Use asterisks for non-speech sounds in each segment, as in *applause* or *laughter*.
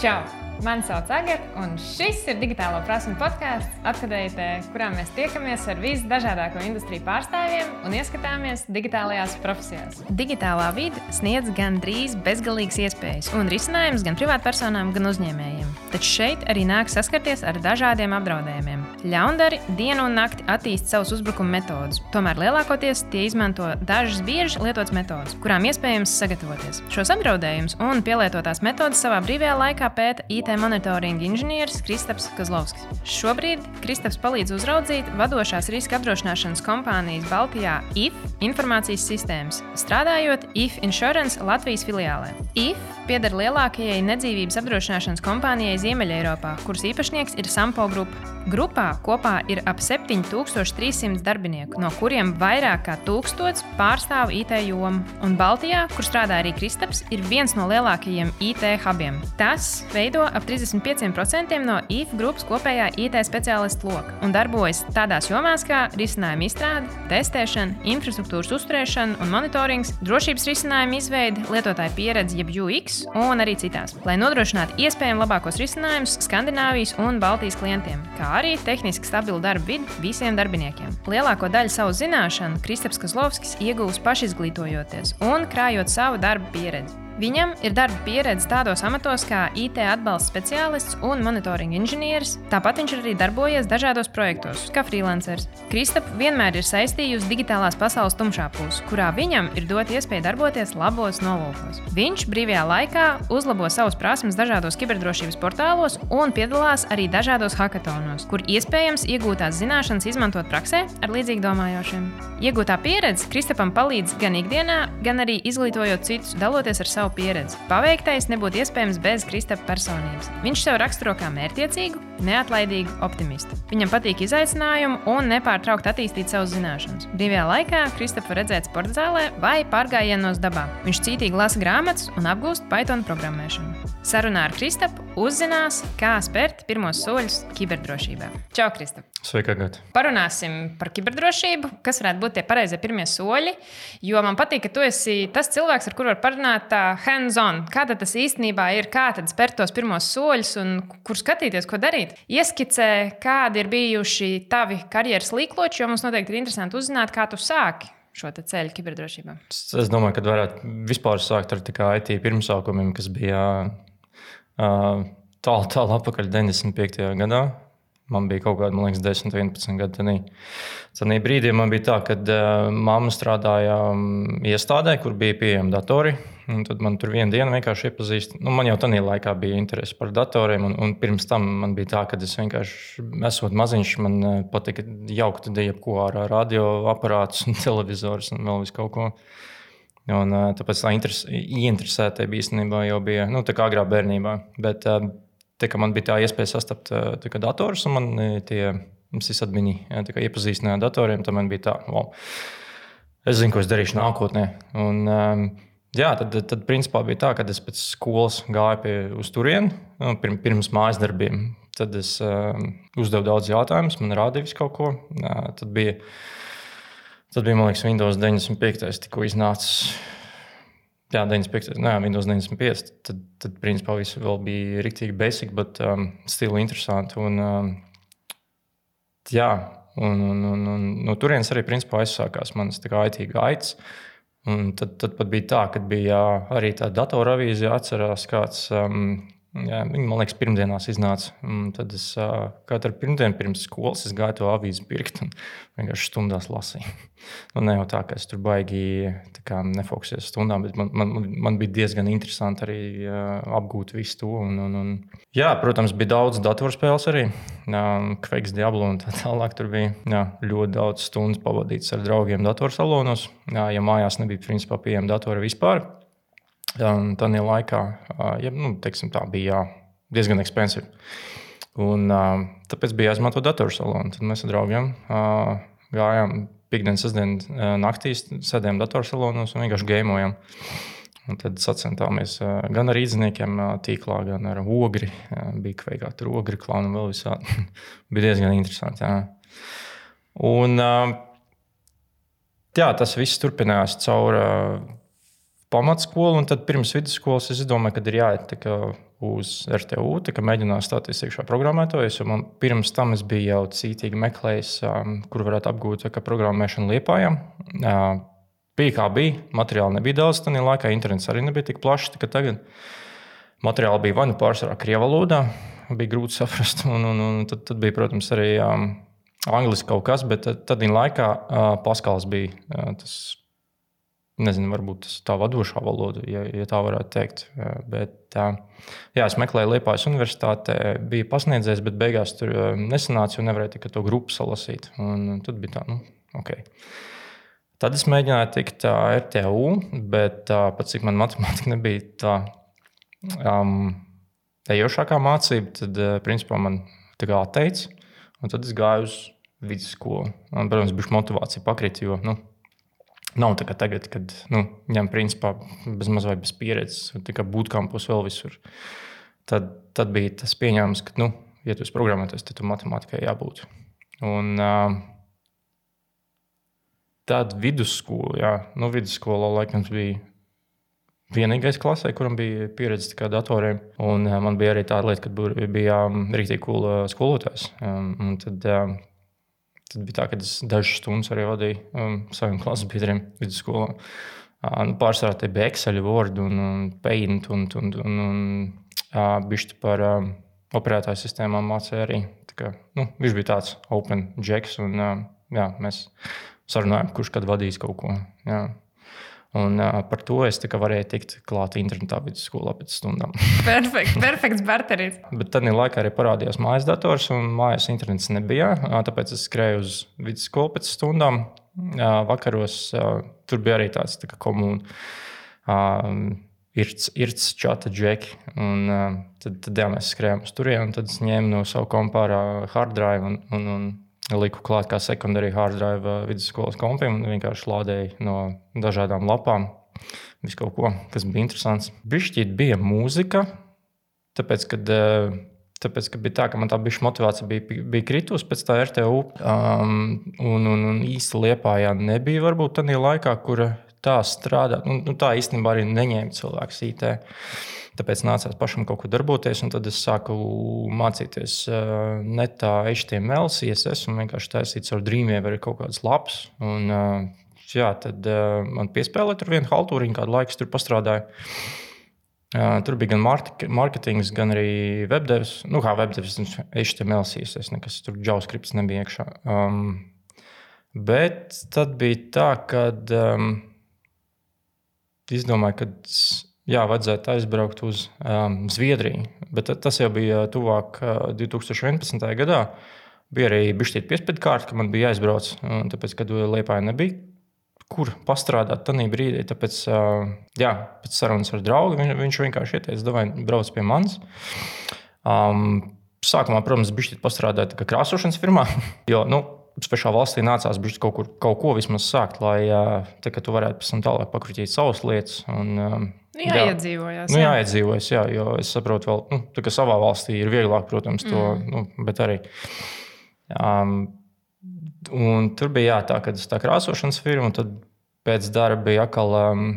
Čau! Mani sauc Agatē, un šis ir digitālo prasmu podkāsts, apskatījumā, kurā mēs tiekamies ar visdažādāko industriju pārstāvjiem un ieskatāmies digitālajās profesijās. Digitālā vide sniedz gan drīz bezgalīgas iespējas un risinājumus gan privātpersonām, gan uzņēmējiem. Taču šeit arī nāk saskarties ar dažādiem apdraudējumiem. Ļaundari dienu un nakti attīst savus uzbrukuma metodus, tomēr lielākoties tie izmanto dažas bieži lietotas metodas, kurām iespējams sagatavoties. Šos apdraudējumus un pielietotās metodas savā brīvajā laikā pēta IT IT monitoringa inženieris Kristaps Kazlovskis. Šobrīd Kristaps palīdz uzraudzīt vadošās riska apdrošināšanas kompānijas Baltijā IF informācijas sistēmas, strādājot IF Insurance Latvijas filiālē. IF pieder lielākajai nedzīvības apdrošināšanas kompānijai Ziemeļeiropā, kuras īpašnieks ir Sampo Grupa. Grupā kopā ir ap 7300 darbinieku, no kuriem vairāk kā 1000 pārstāv IT jomu. Un Baltijā, kur strādā arī Kristaps, ir viens no lielākajiem IT hubiem. Tas veido ap 35% no IF grupas kopējā IT speciālistu loka un darbojas tādās jomās kā risinājuma izstrāde, testēšana, infrastruktūras uzturēšana un monitorings, drošības risinājuma izveide, lietotāja pieredze, jeb UX un arī citās, lai nodrošinātu iespējami labākos risinājumus Skandināvijas un Baltijas klientiem, kā arī tehniski stabilu darbu vidi visiem darbiniekiem. Lielāko daļu savu zināšanu Kristaps Kazlovskis iegūst pašizglītojoties un krājot savu darbu pieredzi. Viņam ir darba pieredze tādos amatos kā IT atbalsta speciālists un monitoringa inženieris. Tāpat viņš arī darbojies dažādos projektos, kā freelanceris. Kristap vienmēr ir saistījusi digitālās pasaules tumšā puse, kurā viņam ir dot iespēju darboties labos nolūkos. Viņš brīvajā laikā uzlabo savus prasmes dažādos kiberdrošības portālos un piedalās arī dažādos hackatonos, kur iespējams iegūtās zināšanas izmantot praksē ar līdzīgi domājošiem. Iegūtā pieredze Kristapam palīdz gan ikdienā, gan arī izglītojot citus, daloties ar savu savu pieredzi. Paveiktais nebūtu iespējams bez Kristapa personības. Viņš sev raksturo kā mērķiecīgu, neatlaidīgu optimistu. Viņam patīk izaicinājumi un nepārtraukt attīstīt savas zināšanas. Brīvajā laikā Kristapa redzēt sporta zālē vai pārgājienos dabā. Viņš cītīgi lasa grāmatas un apgūst Python programmēšanu. Sarunā ar Kristapu uzzinās, kā spērt pirmos soļus kiberdrošībā. Čau, Kristap! Sveika, Gata! Parunāsim par kiberdrošību, kas varētu būt tie pareizie pirmie soļi. Jo man patīk, ka tu esi tas cilvēks, ar kuru var parunāt hands-on. Kā tas īstenībā ir, kā tad spērt tos pirmos soļus un kur skatīties, ko darīt. Ieskicē, kādi ir bijuši tavi karjeras līkloči, jo mums noteikti ir interesanti uzzināt, kā tu sāki šo ceļu kiberdrošībā? Es domāju, ka varētu vispār sākt ar IT pirmsākumiem, kas bija tālu, tālu atpakaļ 95. gadā. Man bija kaut kāda, man liekas, 10, 11 gadi. Tad brīdī man bija tā, ka uh, mamma strādāja um, iestādē, kur bija pieejami datori. Tad man tur vienā dienā vienkārši iepazīstināja. Nu, man jau tajā laikā bija interese par datoriem, un, un pirms tam man bija tā, ka es vienkārši, esot maziņš, man patika jaukt jebko ar radioaparātus, *laughs* televizorus un vēl visu kaut ko. Un, tāpēc tā ieinteresēta bija īstenībā jau bija nu, agrā bērnībā. Bet tā, man bija tā iespēja sastapt tā, datorus, un man tie sysadmini iepazīstināja ar datoriem. Tad man bija tā, wow, es zinu, ko es darīšu nākotnē. Un, Jā, tad, tad principā bija tā, ka es pēc skolas gāju pie, uz turieni, nu, pirms, mājas darbiem. Tad es uh, uzdevu daudz jautājumus, man rādīja kaut ko. Uh, tad bija Tad bija, man liekas, Windows 95. tikko iznācis. Jā, 95. Nē, Windows 95. Tad, tad principā, viss vēl bija rīktīgi basic, bet um, stila interesanti. Un, um, jā, un, un, un, un no turienes arī principā aizsākās manas IT gaitas. Un tad, tad pat bija tā, ka bija arī tā datoravīzija, atcerās kāds. Um, Jā, viņi man liekas, pirmdienās iznāca. Tad es katru pirmdienu pirms skolas gāju to avīzi pirkt un vienkārši stundās lasīju. *laughs* nu, ne jau tā, ka es tur baigi nefokusējos stundām, bet man, man, man bija diezgan interesanti arī uh, apgūt visu to. Un, un, un, jā, protams, bija daudz datorspēles arī. Kveiks, Diablo un tā tālāk. Tur bija jā, ļoti daudz stundu pavadīts ar draugiem datorsalonos. Jā, ja mājās nebija principā pieejama datora vispār Un tādā laikā ja, nu, teiksim, tā bija diezgan ekspensīva. Tāpēc bija jāizmanto datorsalonu. Tad mēs ar draugiem gājām piekdienas, sestdienas naktīs, sēdējām datorsalonos un vienkārši gēmojām. Un tad sacensāmies gan ar īdzniekiem, tīklā, gan ar ogri. Bija kveikā tur ogri, klauni un vēl visādi. *laughs* bija diezgan interesanti. Jā. Un jā, tas viss turpinājās caur pamatskolu, un tad pirms vidusskolas es domāju, ka ir jāiet uz RTU, mēģināju stāties iekšā programmētājs. Man pirms tam es biju jau cītīgi meklējis, um, kur varētu apgūt programmēšanu liepājā. Uh, bija kā bija, materiāli nebija daudz, tad laikā internets arī nebija tik plašs. Tagad materiāli bija vai nu pārsvarā krievu valodā, bija grūti saprast, *laughs* un, un, un tad, tad bija, protams, arī um, angliski kaut kas, bet tad, tad laikā uh, Paskals bija uh, tas nezinu, varbūt tas ir tā vadošā valoda, ja, ja tā varētu teikt. Bet, jā, es meklēju Liepājas universitātē, biju pasniedzējis, bet beigās tur nesanāca, jo nevarēju tikai to grupu salasīt. Un tad bija tā, nu, ok. Tad es mēģināju tikt RTU, bet pat cik man *laughs* matemātika nebija tā um, ejošākā mācība, tad principā man tā kā atteica. Un tad es gāju uz vidusskolu. Man, protams, bija motivācija pakrīt, jo nu, Nav tā kā tagad, kad nu, ņem principā bez mazliet bez pieredzes, tikai būtkampos vēl visur. Tad, tad bija tas pieņēmums, ka, nu, ja tu esi programmētājs, tad tu matemātikai jābūt. Un, uh, tad vidusskola, jā, nu, vidusskola laikam bija vienīgais klasē, kuram bija pieredze ar datoriem. Un uh, man bija arī tāda lieta, ka bija um, rīktīgi cool uh, skolotājs. Um, tad, uh, Tad bija tā, ka es dažas stundas arī vadīju um, saviem klases biedriem vidusskolā. Uh, nu, pārsvarā tie bija Excel, Word un, un Paint un, un, un, un uh, bišķi par um, operētāju sistēmām mācīja arī. Kā, nu, viņš bija tāds open jacks un uh, jā, mēs sarunājām, kurš kad vadīs kaut ko. Jā. Un, uh, par to es varēju tikt klāt internetā vidusskolā pēc stundām. *laughs* Perfekt, perfekts barteris. Bet tad laikā arī parādījās mājas dators, un mājas internets nebija. Uh, tāpēc es skrēju uz vidusskolu pēc stundām. Uh, vakaros uh, tur bija arī tāds tā komūns. Uh, irts čata džeki. Un, uh, tad, tad jā, mēs skrējām uz turieni, un tad es ņēmu no savu kompāru hard drive un, un, un liku klāt kā sekundārī hard drive uh, vidusskolas kompim un vienkārši lādēju no dažādām lapām. Visu kaut ko, kas bija interesants. Bišķīt bija mūzika, tāpēc, kad, uh, tāpēc, ka bija tā, ka man tā bišķi motivācija bija, bija kritusi pēc tā RTU. Um, un, un, un īsti liepājā nebija varbūt tādā laikā, kur tā strādāt. Nu, nu, tā īstenībā arī neņēma cilvēks IT. Tāpēc nācās pašam kaut ko darboties, un tad es sāku mācīties uh, netā HTML, CSS un vienkārši taisīt caur Dreamweaver kaut kādas lapas. Un, uh, jā, tad uh, man piespēlēja tur vienu haltūriņu, kādu laiku tur pastrādāju. Uh, tur bija gan mārketings, gan arī webdevs. Nu, kā webdevs, HTML, CSS, nekas tur JavaScript nebija iekšā. Um, bet tad bija tā, ka um, izdomāju, ka jā, vajadzētu aizbraukt uz um, Zviedriju. Bet tas jau bija tuvāk uh, 2011. gadā. Bija arī bijusi piespiedu kārta, ka man bija jāizbrauc, tāpēc, kad Lietuvā nebija. Kur pastrādāt tajā brīdī? Tāpēc, uh, jā, pēc sarunas ar draugu viņš, viņš vienkārši ieteica, vai brauc pie manis. Um, sākumā, protams, bija pastrādāt krāsošanas firmā, *laughs* jo nu, svešā valstī nācās kaut, kur, kaut ko vismaz sākt, lai tā, tu varētu pēc tam tālāk pakrutīt savas lietas. Un, nu, jā, iedzīvojās. Nu, jā, iedzīvojas, jā, jo es saprotu, vēl, nu, tā, ka savā valstī ir vieglāk, protams, to, mm. nu, bet arī. Um, un tur bija jā, tā, kad es tā krāsošanas firma, un tad pēc darba bija atkal. Um,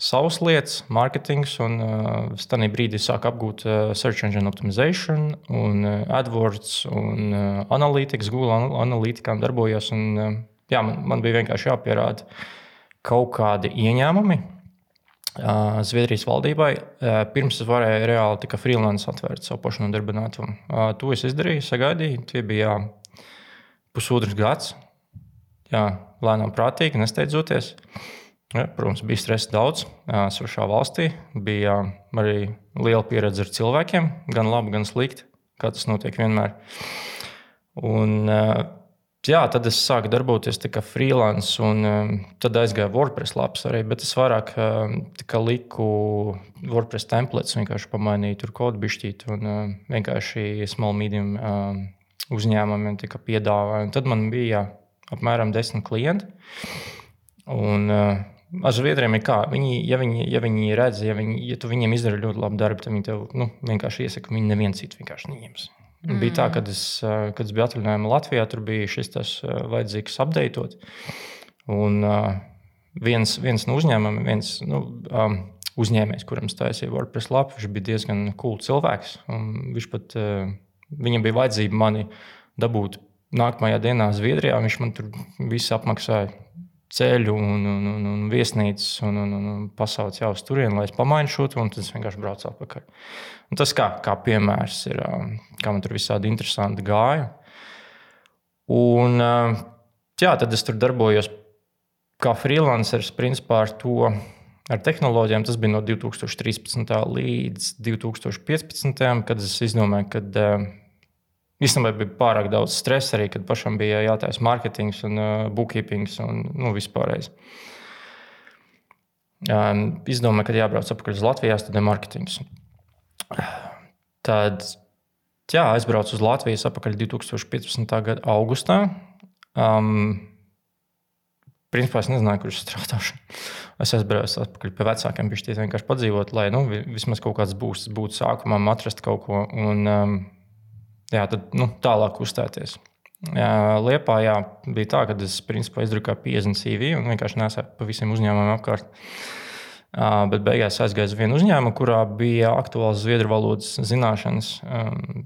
savas lietas, mārketings, un uh, tajā brīdī sāku apgūt uh, search engine optimization, un uh, AdWords, un uh, analītikas, Google analītikām darbojos. Un, uh, jā, man, man bija vienkārši jāpierāda kaut kādi ieņēmumi. Uh, Zviedrijas valdībai uh, pirms es varēju reāli tikai freelance atvērt savu pašu nodarbinātumu. Uh, to es izdarīju, sagaidīju. Tie bija pusotrs gads. Jā, lēnām, prātīgi, nesteidzoties. Uh, Ja, protams, bija stresa daudz. Svešā valstī bija arī liela pieredze ar cilvēkiem, gan labi, gan slikti, kā tas notiek vienmēr. Un, jā, tad es sāku darboties kā freelance, un tad aizgāju WordPress lapas arī. Bet es vairāk liku WordPress templates, vienkārši pamainīju tur kodu bišķīt, un vienkārši small medium uzņēmumiem tika piedāvāti. Tad man bija apmēram desmit klienti. Un, uh, Ar zviedriem ir kā. Viņi, ja, viņi, ja viņi redz, ja, viņi, ja tu viņiem izdari ļoti labu darbu, tad viņi tev nu, vienkārši iesaka, viņi neviens citu vienkārši neņems. Mm. Bija tā, kad es, kad es biju atvaļinājumā Latvijā, tur bija šis tas vajadzīgs apdeitot. Un, viens, viens no uzņēmumiem, viens nu, um, uzņēmējs, kuram stāstīja WordPress lapu, viņš bija diezgan cool cilvēks. Viņš pat, viņam bija vajadzība mani dabūt nākamajā dienā Zviedrijā. Viņš man tur visu apmaksāja ceļu un, un, un, un viesnīcas un, un, un pasaules jau uz turieni, lai es pamainu šo to, un tad es vienkārši braucu atpakaļ. Un tas kā, kā piemērs ir, um, kā man tur visādi interesanti gāja. Un, uh, jā, tad es tur darbojos kā freelanceris, principā ar to. Ar tehnoloģijām tas bija no 2013. līdz 2015. kad es izdomāju, ka uh, īstenībā bija pārāk daudz stresa arī, kad pašam bija jātaisa mārketings un uh, bookkeepings un nu, vispārējais. Um, izdomāju, ka jābrauc atpakaļ uz Latvijas, tad ir mārketings. Tad jā, aizbraucu uz Latvijas atpakaļ 2015. gada augustā. Um, Principā es nezināju, kurš strādāšu. Es aizbraucu atpakaļ pie vecākiem, viņš tie vienkārši padzīvot, lai nu, vismaz kaut kāds būs, būtu sākumā atrast kaut ko un um, jā, tad, nu, tālāk uzstāties. Liepā jā, bija tā, ka es principā izdrukāju 50 CV un vienkārši nesēju pa visiem uzņēmumiem apkārt. Uh, bet beigās aizgāju uz vienu uzņēmumu, kurā bija aktuāls zviedru valodas zināšanas. Um,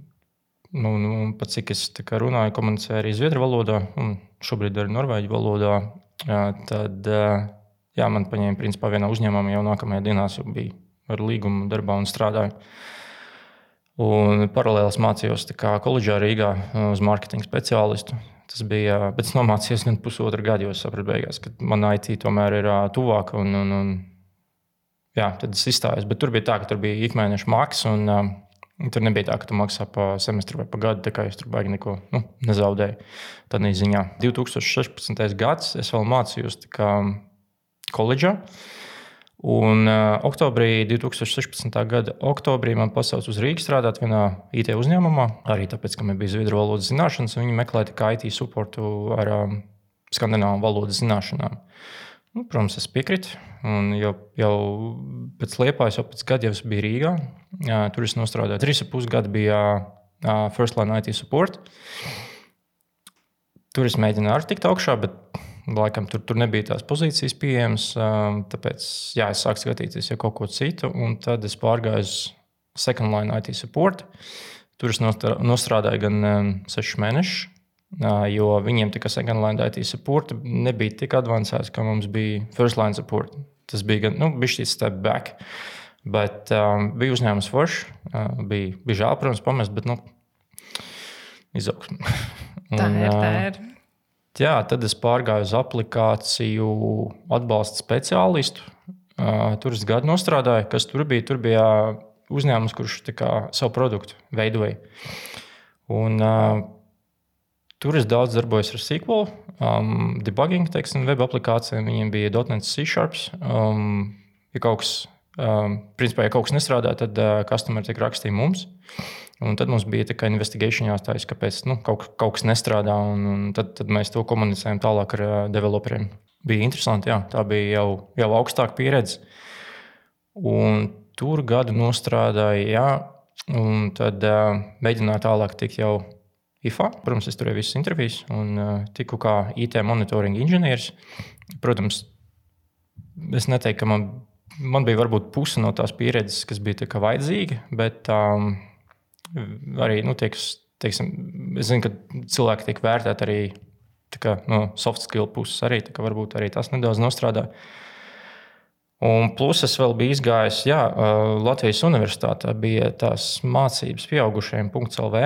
nu, nu, pat cik es runāju, komunicēju arī zviedru valodā, un šobrīd arī norvēģu valodā tad jā, man paņēma principā vienā uzņēmumā jau nākamajā dienā jau bija ar līgumu darbā un strādāju. Un paralēli mācījos koledžā Rīgā uz mārketinga speciālistu. Tas bija, bet es nomācījos gan pusotru gadu, jo sapratu, beigās, ka man IT tomēr ir tuvāk. Un, un, un, jā, tad es izstājos. Bet tur bija tā, ka tur bija ikmēneša maksa. Un, Tur nebija tā, ka tu maksā pa semestru vai pa gadu, tā kā es tur baigi neko nu, nezaudēju. Tādā ziņā 2016. gads es vēl mācījos koledžā. Un uh, oktobrī, 2016. gada oktobrī man pasauca uz Rīgas strādāt vienā IT uzņēmumā. Arī tāpēc, ka man bija zviedru valodas zināšanas, un viņi meklēja IT supportu ar um, skandināvu valodas zināšanām. Nu, protams, es piekrītu. Jau, jau pēc liepājas, jau pēc gada jau es biju Rīgā. Jā, tur es strādāju. Trīs ar pus gadu bija uh, First Line IT support. Tur es mēģināju arī tikt augšā, bet laikam tur, tur nebija tās pozīcijas pieejamas. Uh, tāpēc jā, es sāku skatīties jau kaut ko citu, un tad es pārgāju uz Second Line IT support. Tur es nostrādāju gan um, sešus mēnešus jo viņiem tikai second line IT support nebija tik avansēts, kā mums bija first line support. Tas bija gan nu, šis step back. Bet um, bija uzņēmums foršs, uh, bija, bija žēl, protams, pamest, bet nu, izaugsme. *laughs* tā ir. Tā ir. Jā, tad es pārgāju uz aplikāciju atbalsta speciālistu. Tur es gadu strādāju. Kas tur bija? Tur bija uzņēmums, kurš kā, savu produktu veidoja. Un, Tur es daudz darbojos ar SQL, um, debugging, teiksim, web aplikācijām. Viņiem bija .NET C sharps. Um, ja kaut kas, um, principā, ja kaut kas nestrādā, tad uh, customeri tiek rakstīja mums. Un tad mums bija tāda investigācija jāstāsta, kāpēc nu, kaut, kaut kas nestrādā. Un, un tad, tad mēs to komunicējam tālāk ar uh, developeriem. Bija interesanti, jā, tā bija jau, jau augstāka pieredze. Un tur gadu nostrādāja, jā, un tad uh, mēģināja tālāk tikt jau IFA. Protams, es turēju visas intervijas un uh, tiku kā IT monitoringa inženieris. Protams, es neteiktu, ka man, man bija varbūt puse no tās pieredzes, kas bija vajadzīga, bet um, arī nu, tiek, teiksim, es zinu, ka cilvēki tiek vērtēti arī kā, no soft skill puses, arī varbūt arī tas nedaudz nostrādāja. Un plus es vēl biju izgājis, jā, Latvijas universitātē bija tās mācības pieaugušajiem, .CLV.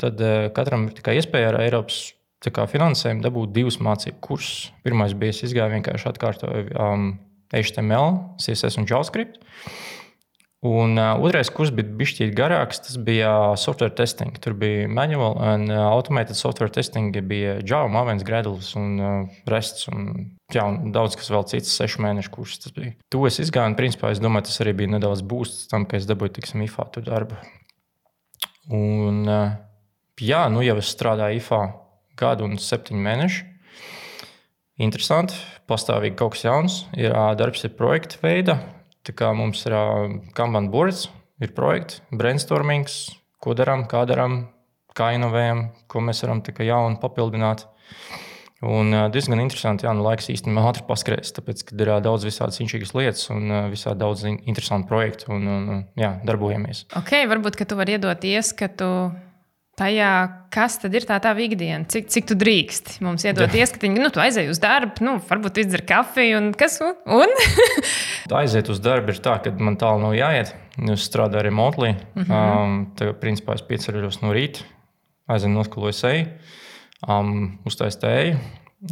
Tad katram ir tikai iespēja ar Eiropas kā, finansējumu dabūt divus mācību kursus. Pirmais bija, es izgāju vienkārši atkārtoju um, HTML, CSS un JavaScript. Un uh, otrais kurs bija bijis garāks. Tas bija software testing. Tur bija manual un uh, automated software testing. Bija Java, Mavens, Gradles un uh, Rests. Un, jā, un daudz kas vēl cits, sešu mēnešu kurs. Tas bija. To es izgāju. Un, principā, es domāju, tas arī bija nedaudz būsts tam, ka es dabūju tiksim IFA tur darbu. Un, uh, jā, nu jau es strādāju IFA gadu un septiņu mēnešu. Interesanti, pastāvīgi kaut kas jauns. Ir darbs, ir projekta veida Tā kā mums ir Kanban boards, ir projekti, brainstormings, ko darām, kā darām, kā inovējam, ko mēs varam jaunu papildināt. Un diezgan interesanti, jā, nu, laiks īstenībā ātri paskrējas, tāpēc, ka ir daudz visādas inčīgas lietas un visādi daudz interesantu projektu un, un jā, darbojamies. Ok, varbūt, ka tu vari iedot ieskatu tajā, kas tad ir tā tā ikdiena, cik, cik tu drīkst mums iedot ieskatiņu. Nu, tu aizej uz darbu, nu, varbūt izdzer kafiju un kas. Un? *laughs* aiziet uz darbu ir tā, ka man tālu nav jāiet. Es strādāju remotely. Uh -huh. um, tad, principā, es pieceļos no rīta, aizēju noskaloju seju um, uztaisīt tēju,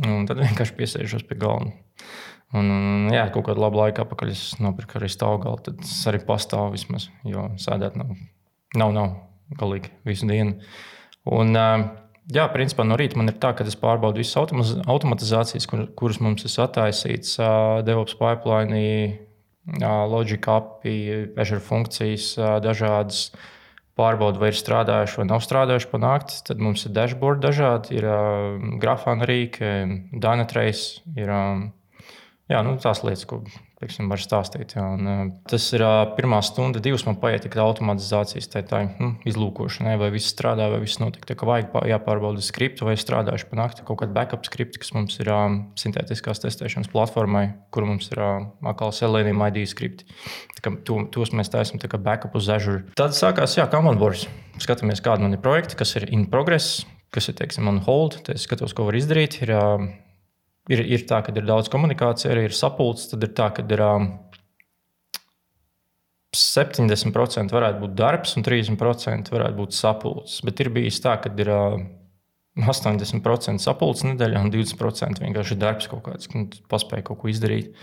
un tad vienkārši piesēžos pie galda. Un, un, jā, kaut kādu labu laiku atpakaļ es nopirku arī stāvgalu. Tad es arī pastāvu vismaz, jo sēdēt nav, nav, nav galīgi visu dienu. Un, jā, principā no rīta man ir tā, ka es pārbaudu visas automatizācijas, kur, kuras mums ir attaisītas, DevOps pipeline, Logic API, Azure funkcijas, dažādas pārbaudu, vai ir strādājuši vai nav strādājuši pa nakti. Tad mums ir dashboard dažādi, ir uh, grafāna rīka, Dynatrace, ir um, jā, nu, tās lietas, ko teiksim, var stāstīt. Jā, un, uh, tas ir pirmā stunda, divas man paiet tikai automatizācijas tā, tā, nu, izlūkošanai, vai viss strādā, vai viss notiek. Tā kā vajag jāpārbauda skriptu, vai strādājuši pa nakti kaut kāda backup skripta, kas mums ir um, sintētiskās testēšanas platformai, kur mums ir um, atkal Selenium ID skripti. To, tos mēs taisām backup uz Azure. Tad sākās, jā, Kamanbors. Skatāmies, kāda man ir projekta, kas ir in progress, kas ir, teiksim, on hold. Tad es skatos, ko var izdarīt. Ir, um, ir, ir tā, ka ir daudz komunikācija, arī ir sapulcs. Tad ir tā, ka ir um, 70% varētu būt darbs un 30% varētu būt sapulcs. Bet ir bijis tā, ka ir uh, 80% sapulcs nedēļā un 20% vienkārši darbs kaut kāds, kad paspēja kaut ko izdarīt.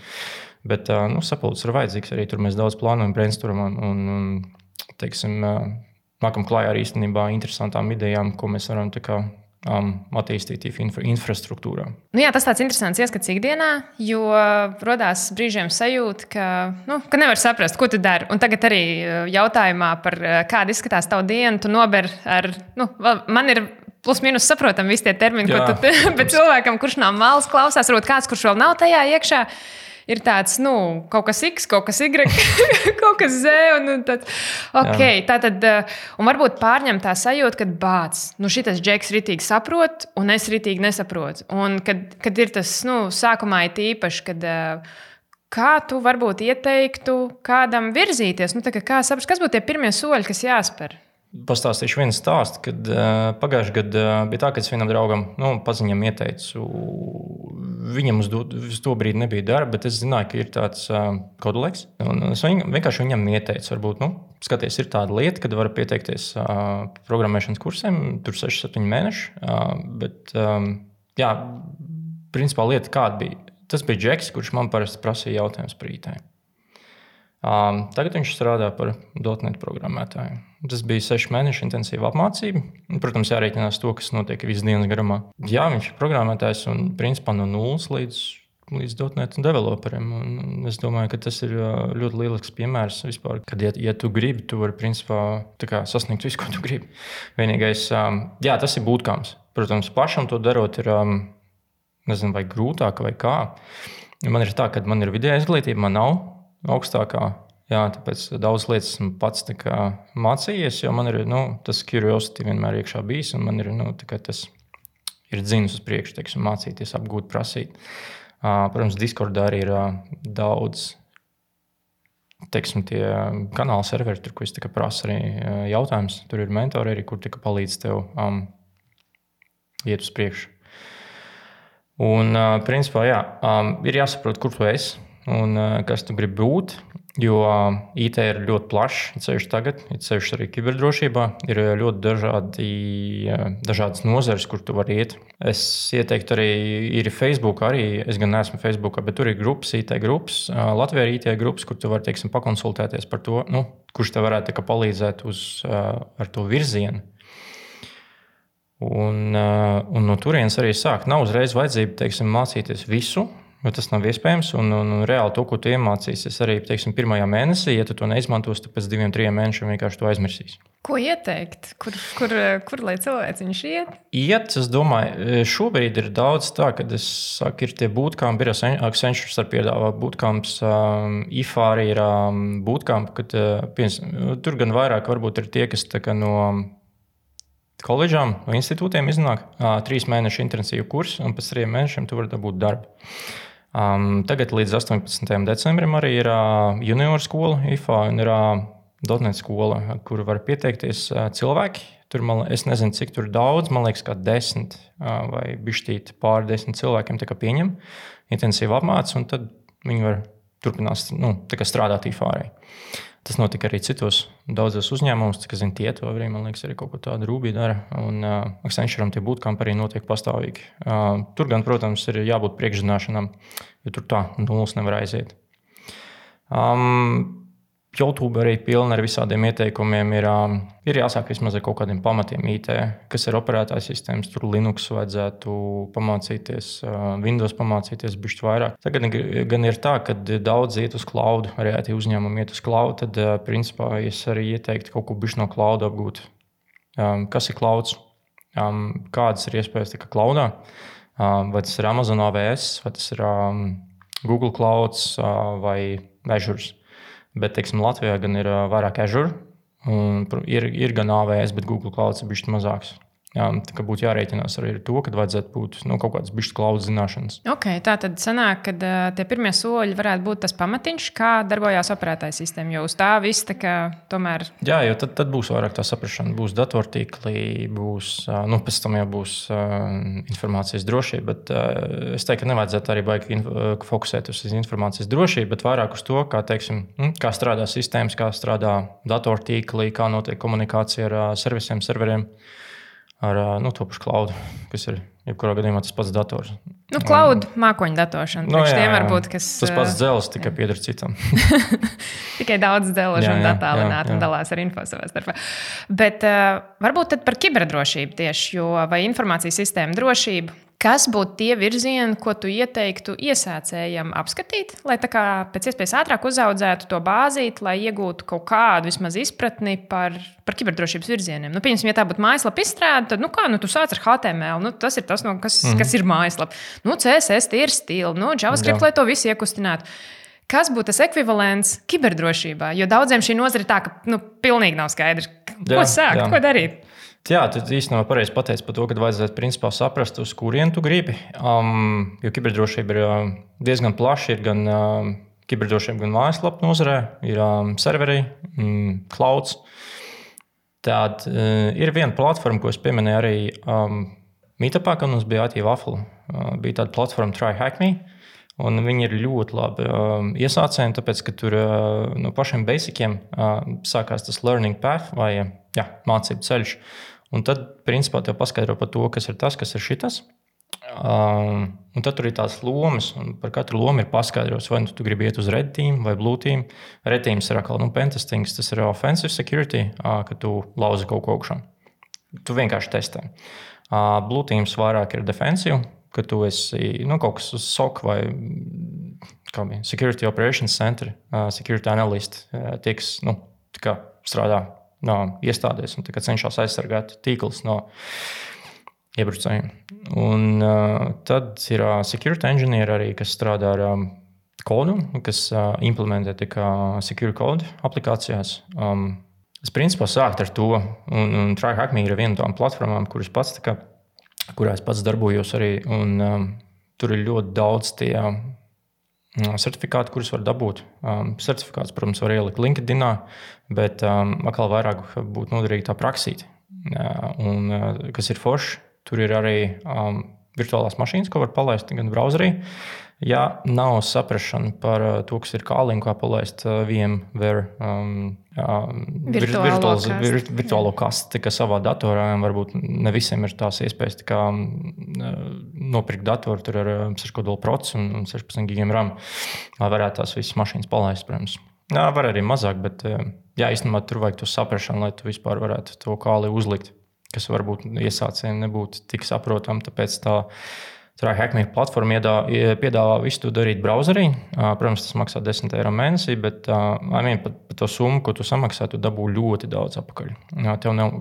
Bet uh, nu, sapulcs ir vajadzīgs arī tur mēs daudz plānojam, brainstormam un, un teiksim, uh, nākam klājā ar īstenībā interesantām idejām, ko mēs varam kā, um, attīstīt infra infrastruktūrā. Nu jā, tas tāds interesants ieskats ikdienā, jo radās brīžiem sajūta, ka, nu, ka nevar saprast, ko tu dari. Un tagad arī uh, jautājumā par uh, kādu izskatās tavu dienu, tu nober ar, nu, man ir. Plus mīnus saprotam, visi tie termini, Jā, ko tu. *laughs* Bet cilvēkam, kurš nav malas, klausās, varbūt kāds, kurš vēl nav tajā iekšā, uh, ir tāds, nu, kaut kas X, kaut kas Y, *laughs* kaut kas Z. Un, un tad, okay, tā tad, eh, un varbūt pārņem tā sajūta, ka bācis, nu, šis džeks ritīgi saprot, un es ritīgi nesaprotu. Un kad, kad ir tas, nu, sākumā ir īpaši, kad. Eh, kā tu varbūt ieteiktu kādam virzīties? Nu, kā saprast, kas būtu tie pirmie soļi, kas jāspēr? Pastāstīšu vienu stāstu, kad uh, pagājušajā gadā uh, bija tā, ka es vienam draugam, nu, paziņam, ieteicu. Viņam uz, do, uz to brīdi nebija darba, bet es zināju, ka ir tāds uh, kodoleks. Es viņam, vienkārši viņam ieteicu, varbūt, nu, skaties, ir tāda lieta, kad var pieteikties uh, programmēšanas kursiem, tur 6-7 mēneši. Uh, bet, um, jā, principā lieta kāda bija. Tas bija Džeks, kurš man parasti prasīja jautājumus par IT. Um, tagad viņš strādā par dotnetu programmētāju. Tas bija sešu mēnešu intensīva apmācība. Protams, jārēķinās to, kas notiek visas dienas garumā. Jā, viņš ir programmētājs un principā no nulles līdz, līdz dotnetu developeriem. Un es domāju, ka tas ir ļoti lielisks piemērs vispār. Kad, ja, ja tu gribi, tu vari principā kā, sasniegt visu, ko tu gribi. Vienīgais, um, jā, tas ir būtkāms. Protams, pašam to darot ir um, nezinu, vai grūtāk vai kā. Man ir tā, ka man ir vidēja izglītība, man nav augstākā. Jā, tāpēc daudz lietas esmu pats mācījies, jo man ir nu, tas curiosity vienmēr iekšā bijis, un man ir nu, tas ir dzinis uz priekšu, teiksim, mācīties, apgūt, prasīt. Protams, Discordā arī ir daudz teiksim, tie kanāla serveri, tur, ko es prasu arī jautājumus. Tur ir mentori arī, kur palīdz tev um, iet uz priekšu. Un, uh, principā, jā, um, ir jāsaprot, kur tu esi un uh, kas tu gribi būt. Jo uh, IT ir ļoti plašs, ceļš tagad, ir ceļš arī kiberdrošībā. Ir ļoti dažādi, dažādas nozares, kur tu vari iet. Es ieteiktu arī, ir Facebook, arī es gan neesmu Facebook, bet tur ir grupas, IT grupas, Latvijā ir IT grupas, kur tu vari teiksim, pakonsultēties par to, nu, kurš tev varētu palīdzēt uz, ar to virzienu. Un, un no turienes arī sāk. Nav uzreiz vajadzība teiksim, mācīties visu, Jo tas nav iespējams, un, un, un reāli to, ko tu iemācīsies arī teiksim, pirmajā mēnesī, ja tu to neizmantosi, tad pēc diviem, trim mēnešiem vienkārši to aizmirsīsi. Ko ieteikt? Kur, kur, kur lai cilvēks iet? Iet, es domāju, šobrīd ir daudz tā, ka es saku, ir tie bootcamp, ir Accenture piedāvā bootcamps, um, IFA arī ir um, bootcamp, kad uh, piens, tur gan vairāk varbūt ir tie, kas no koledžām vai institūtiem iznāk uh, trīs mēnešu intensīvu kursu, un pēc trim mēnešiem tu vari dabūt darbu. Um, tagad līdz 18. decembrim arī ir uh, junior skola, IFA, un ir uh, Dotnet skola, kur var pieteikties uh, cilvēki. Tur man, es nezinu, cik tur daudz, man liekas, kā desmit uh, vai bišķīt pāri desmit cilvēkiem pieņem intensīvu apmācību, un tad viņi var turpināt nu, strādāt IFA. Arī. Tas notika arī citos daudzos uzņēmumos, kas zina, tie to arī, man liekas, arī kaut ko tādu rūpīgi dara. Un uh, Accenture'am tie bootcamp arī notiek pastāvīgi. Uh, tur gan, protams, ir jābūt priekšzināšanām, jo tur tā nulles nevar aiziet. Um, YouTube arī pilna ar visādiem ieteikumiem. Ir, ir jāsāk vismaz ar kaut kādiem pamatiem IT, kas ir operētājs sistēmas. Tur Linux vajadzētu pamācīties, Windows pamācīties bišķi vairāk. Tagad gan ir tā, ka daudz iet uz cloud, arī IT uzņēmumi iet uz cloud. Tad, principā, es arī ieteiktu kaut ko bišķi no cloud apgūt. Kas ir cloud? Kādas ir iespējas tikai cloudā? Vai tas ir Amazon AWS, vai tas ir Google Cloud vai Azure? Bet, teiksim, Latvijā gan ir vairāk Azure, un ir, ir gan AWS, bet Google Cloud ir bijis mazāks. Tā būtu jārēķinās arī ar to, ka vajadzētu būt nu, kaut kādas bišķi klaudas zināšanas. Okay, tā tad sanāk, ka uh, tie pirmie soļi varētu būt tas pamatiņš, kā darbojās operētāja sistēma. Jo uz tā viss tā kā tomēr. Jā, jo tad, tad būs vairāk tā saprāšana. Būs datortīkli, būs, uh, nu, pēc tam jau būs uh, informācijas drošība. Bet uh, es teiktu, ka nevajadzētu arī baigi fokusēt uz informācijas drošību, bet vairāk uz to, kā, teiksim, hm, kā strādā sistēmas, kā strādā datortīkli, kā notiek komunikācija ar uh, servisiem, serveriem ar nu, to pašu klaudu, kas ir jebkurā gadījumā tas pats dators. Nu, klaudu mākoņu datošana. Nu, jā, jā, varbūt, kas, tas pats dzelzs tikai pieder citam. *laughs* tikai daudz dzelžu un attālināti un dalās ar info savā starpā. Bet uh, varbūt par kiberdrošību tieši, jo vai informācijas sistēma drošība Kas būtu tie virzieni, ko tu ieteiktu iesācējiem apskatīt, lai tā kā pēc iespējas ātrāk uzaudzētu to bāzīti, lai iegūtu kaut kādu vismaz izpratni par, par kiberdrošības virzieniem? Nu, piemēram, ja tā būtu mājaslapa izstrāde, tad, nu, kā, nu, tu sāc ar HTML, nu, tas ir tas, no, kas, mm -hmm. kas ir mājaslapa. Nu, CSS ir stila, nu, JavaScript, Jā. lai to visu iekustinātu. Kas būtu tas ekvivalents kiberdrošībā? Jo daudziem šī nozara ir tā, ka nu, pilnīgi nav skaidrs, ko jā, sākt, jā. ko darīt. Jā, tu īstenībā pareizi pateici par to, ka vajadzētu principā saprast, uz kurien tu gribi. Um, jo kiberdrošība ir uh, diezgan plaša. Ir gan uh, kiberdrošība, gan mājaslapa nozarē, ir um, serveri, um, clouds. Tad uh, ir viena platforma, ko es pieminēju arī um, Meetupā, kad mums bija IT Waffle. Uh, bija tāda platforma TryHackMe. Un viņi ir ļoti labi uh, iesācēji, tāpēc, ka tur uh, no pašiem basiciem uh, sākās tas learning path vai jā, mācību ceļš. Un tad, principā, te paskaidro par to, kas ir tas, kas ir šitas. Um, un tad tur ir tās lomas, un par katru lomu ir paskaidrots, vai nu tu gribi iet uz red team vai blue team. Red team ir atkal nu, pentestings, tas ir offensive security, uh, ka tu lauzi kaut ko augšā. Tu vienkārši testē. Uh, blue teams vairāk ir defensive, ka tu esi nu, kaut kas uz SOC vai bija, Security Operations Center, uh, Security Analyst, uh, tie, kas nu, strādā no iestādēs un cenšas aizsargāt tīklus no iebrucējiem. Un uh, tad ir uh, security engineer arī, kas strādā ar um, kodu, kas uh, implementē secure code aplikācijās. Um, es principā sāku ar to, un, un TryHackMe ir viena no tām platformām, kuras pats, kā, kurā es pats darbojos arī. Un, um, tur ir ļoti daudz tie certifikāti, kurus var dabūt. Um, certifikāts, protams, var ielikt LinkedIn, bet um, atkal vairāk būtu noderīgi tā praksīt. Uh, un, uh, kas ir forši, tur ir arī um, virtuālās mašīnas, ko var palaist gan browserī. Ja nav saprāšana par uh, to, kas ir kālīgi, kā palaist uh, VMware um, virtuālo, virtuālo, vir, virtuālo kasti, ka savā datorā varbūt ne visiem ir tās iespējas tā kā, nopirkt datoru ar 6 kodolu procesu un 16 gigiem RAM, lai varētu tās visas mašīnas palaist, protams. Jā, var arī mazāk, bet jā, īstenībā tur vajag to saprāšanu, lai tu vispār varētu to kāli uzlikt, kas varbūt iesācējiem nebūtu tik saprotami. Tāpēc tā Hackney platforma iedā, piedāvā visu to darīt browserī. Protams, tas maksā 10 eiro mēnesī, bet vien, par, par to summu, ko tu samaksā, tu dabū ļoti daudz atpakaļ. Tev nav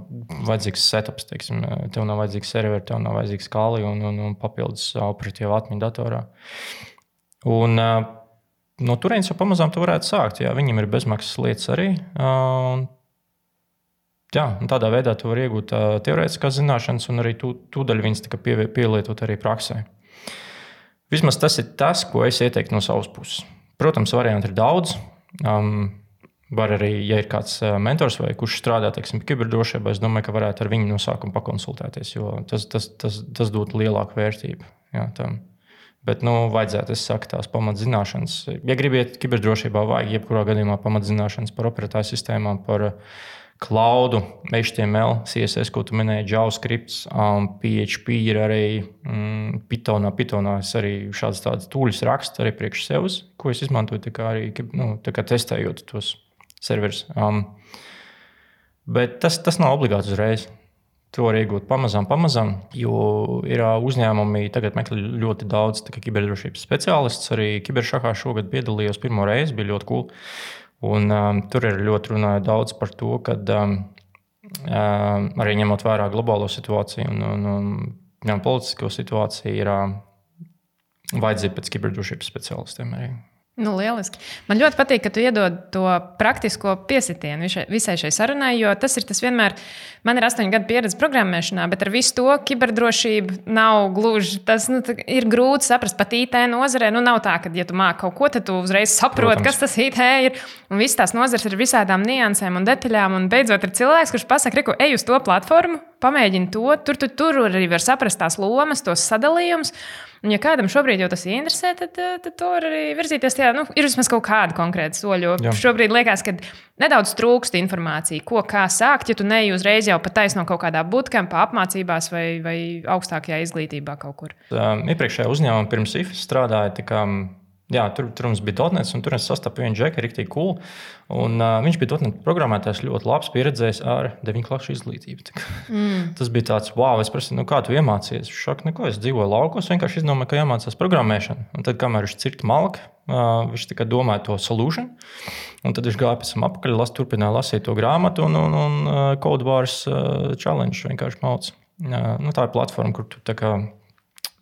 vajadzīgs setups, teiksim, tev nav vajadzīgs serveri, tev nav vajadzīgs kāli un, un, un papildus operatīva atmiņa datorā. Un, no turienes jau pamazām tu varētu sākt. Jā, viņiem ir bezmaksas lietas arī. Jā, tādā veidā tu vari iegūt uh, teorētiskās zināšanas, un arī tu, tūdaļ viņas pie, pielietot arī praksē. Vismaz tas ir tas, ko es ieteiktu no savas puses. Protams, variantu ir daudz. Um, Var arī, ja ir kāds mentors vai kurš strādā teiksim, kiberdrošībā, es domāju, ka varētu ar viņu no sākuma pakonsultēties, jo tas, tas, tas, tas dod lielāku vērtību. Jā, tam. Bet, nu, vajadzētu, es saku, tās pamatzināšanas. Ja gribiet kiberdrošībā, vajag jebkurā gadījumā pamatzināšanas par operatīvām sistēmām, par cloudu, HTML, CSS, ko tu minēji, JavaScript, um, PHP ir arī mm, Pythonā. Pythonā es arī šādas tādas tūļus rakstu arī priekš sevis, ko es izmantoju arī nu, testējot tos serverus. Um, bet tas, tas nav obligāti uzreiz. To var iegūt pamazām, pamazām, jo ir uzņēmumi, tagad meklē ļoti daudz kiberdrošības speciālistus. Arī kiberšakā šogad piedalījos pirmo reizi, bija ļoti cool. Un, um, tur ir ļoti runāja daudz par to, ka um, um, arī ņemot vērā globālo situāciju un, un, un, un politisko situāciju, ir um, vajadzība pēc kiberdrošības speciālistiem. Arī. Nu, lieliski. Man ļoti patīk, ka tu iedod to praktisko piesitienu visai šai sarunai, jo tas ir tas vienmēr. Man ir astoņu gadu pieredze programmēšanā, bet ar visu to kiberdrošību nav gluži. Tas nu, ir grūti saprast pat IT nozarē. Nu, nav tā, ka, ja tu māki kaut ko, tad tu uzreiz saproti, kas tas IT ir. Un visas tās nozares ir visādām niansēm un detaļām. Un beidzot, ir cilvēks, kurš pasakā, reku, ej uz to platformu, pamēģini to. Tur, tur, tur arī var saprast tās lomas, tos sadalījumus. Un, ja kādam šobrīd jau tas interesē, tad, eh, tad to arī virzīties. Tajā, nu, ir vismaz kaut kāda konkrēta soļa. Šobrīd liekas, ka nedaudz trūkst informācija, ko kā sākt, ja tu neej uzreiz jau pat taisno kaut kādā bootcampā, apmācībās vai, vai augstākajā izglītībā kaut kur. Um, iepriekšējā uzņēmumā pirms IFS strādāja Jā, tur, tur mums bija Dotnets, un tur es sastapu vienu džeku, rīktīgi cool. Un, uh, viņš bija Dotnet programmētājs, ļoti labs, pieredzējis ar 9 klašu izglītību. Mm. *laughs* Tas bija tāds, wow, es prasīju, nu, kā tu iemācījies. Viņš saka, neko, es dzīvoju laukos, vienkārši izdomāju, ka jāmācās programmēšana. Un tad, kamēr viņš cirta malku, uh, viņš tikai domāja to solution. Un tad viņš gāja pēc tam apakaļ, las, turpināja lasīt to grāmatu, un, un, un uh, Codebars uh, challenge vienkārši mācīja. Uh, nu, tā ir platforma, kur tu kā,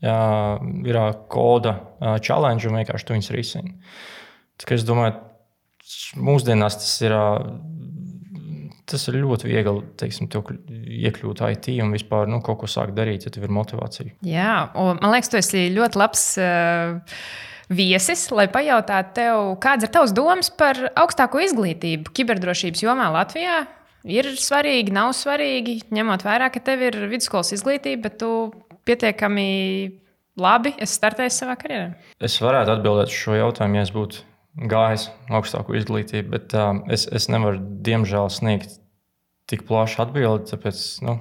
ir koda challenge un vienkārši tu viņus risini. Es domāju, mūsdienās tas ir. Tas ir ļoti viegli teiksim, iekļūt IT un vispār nu, kaut ko sākt darīt, ja tev ir motivācija. Jā, un man liekas, tu esi ļoti labs uh, viesis, lai pajautātu tev, kādas ir tavas domas par augstāko izglītību kiberdrošības jomā Latvijā. Ir svarīgi, nav svarīgi, ņemot vērā, ka tev ir vidusskolas izglītība, bet tu pietiekami labi es startēju savā karjerā? Es varētu atbildēt šo jautājumu, ja es būtu gājis augstāko izglītību, bet uh, es, es nevaru, diemžēl, sniegt tik plašu atbildi. Tāpēc, nu,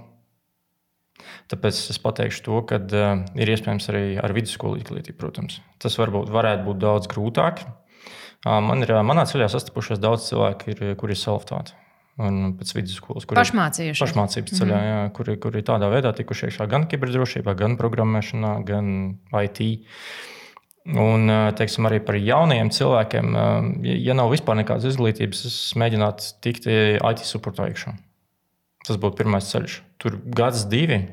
tāpēc es pateikšu to, ka uh, ir iespējams arī ar vidusskolu izglītību, protams. Tas varbūt varētu būt daudz grūtāk. Uh, man ir, manā ceļā sastapušies daudz cilvēku, ir, kuri ir self-tauti un pēc vidusskolas. Kur pašmācījušies. Pašmācības ceļā, mm -hmm. jā, kuri, kuri tādā veidā tikuši iekšā gan kiberdrošībā, gan programmēšanā, gan IT. Un teiksim, arī par jauniem cilvēkiem, ja nav vispār nekādas izglītības, es mēģinātu tikt IT supportā iekšā. Tas būtu pirmais ceļš. Tur gads, divi.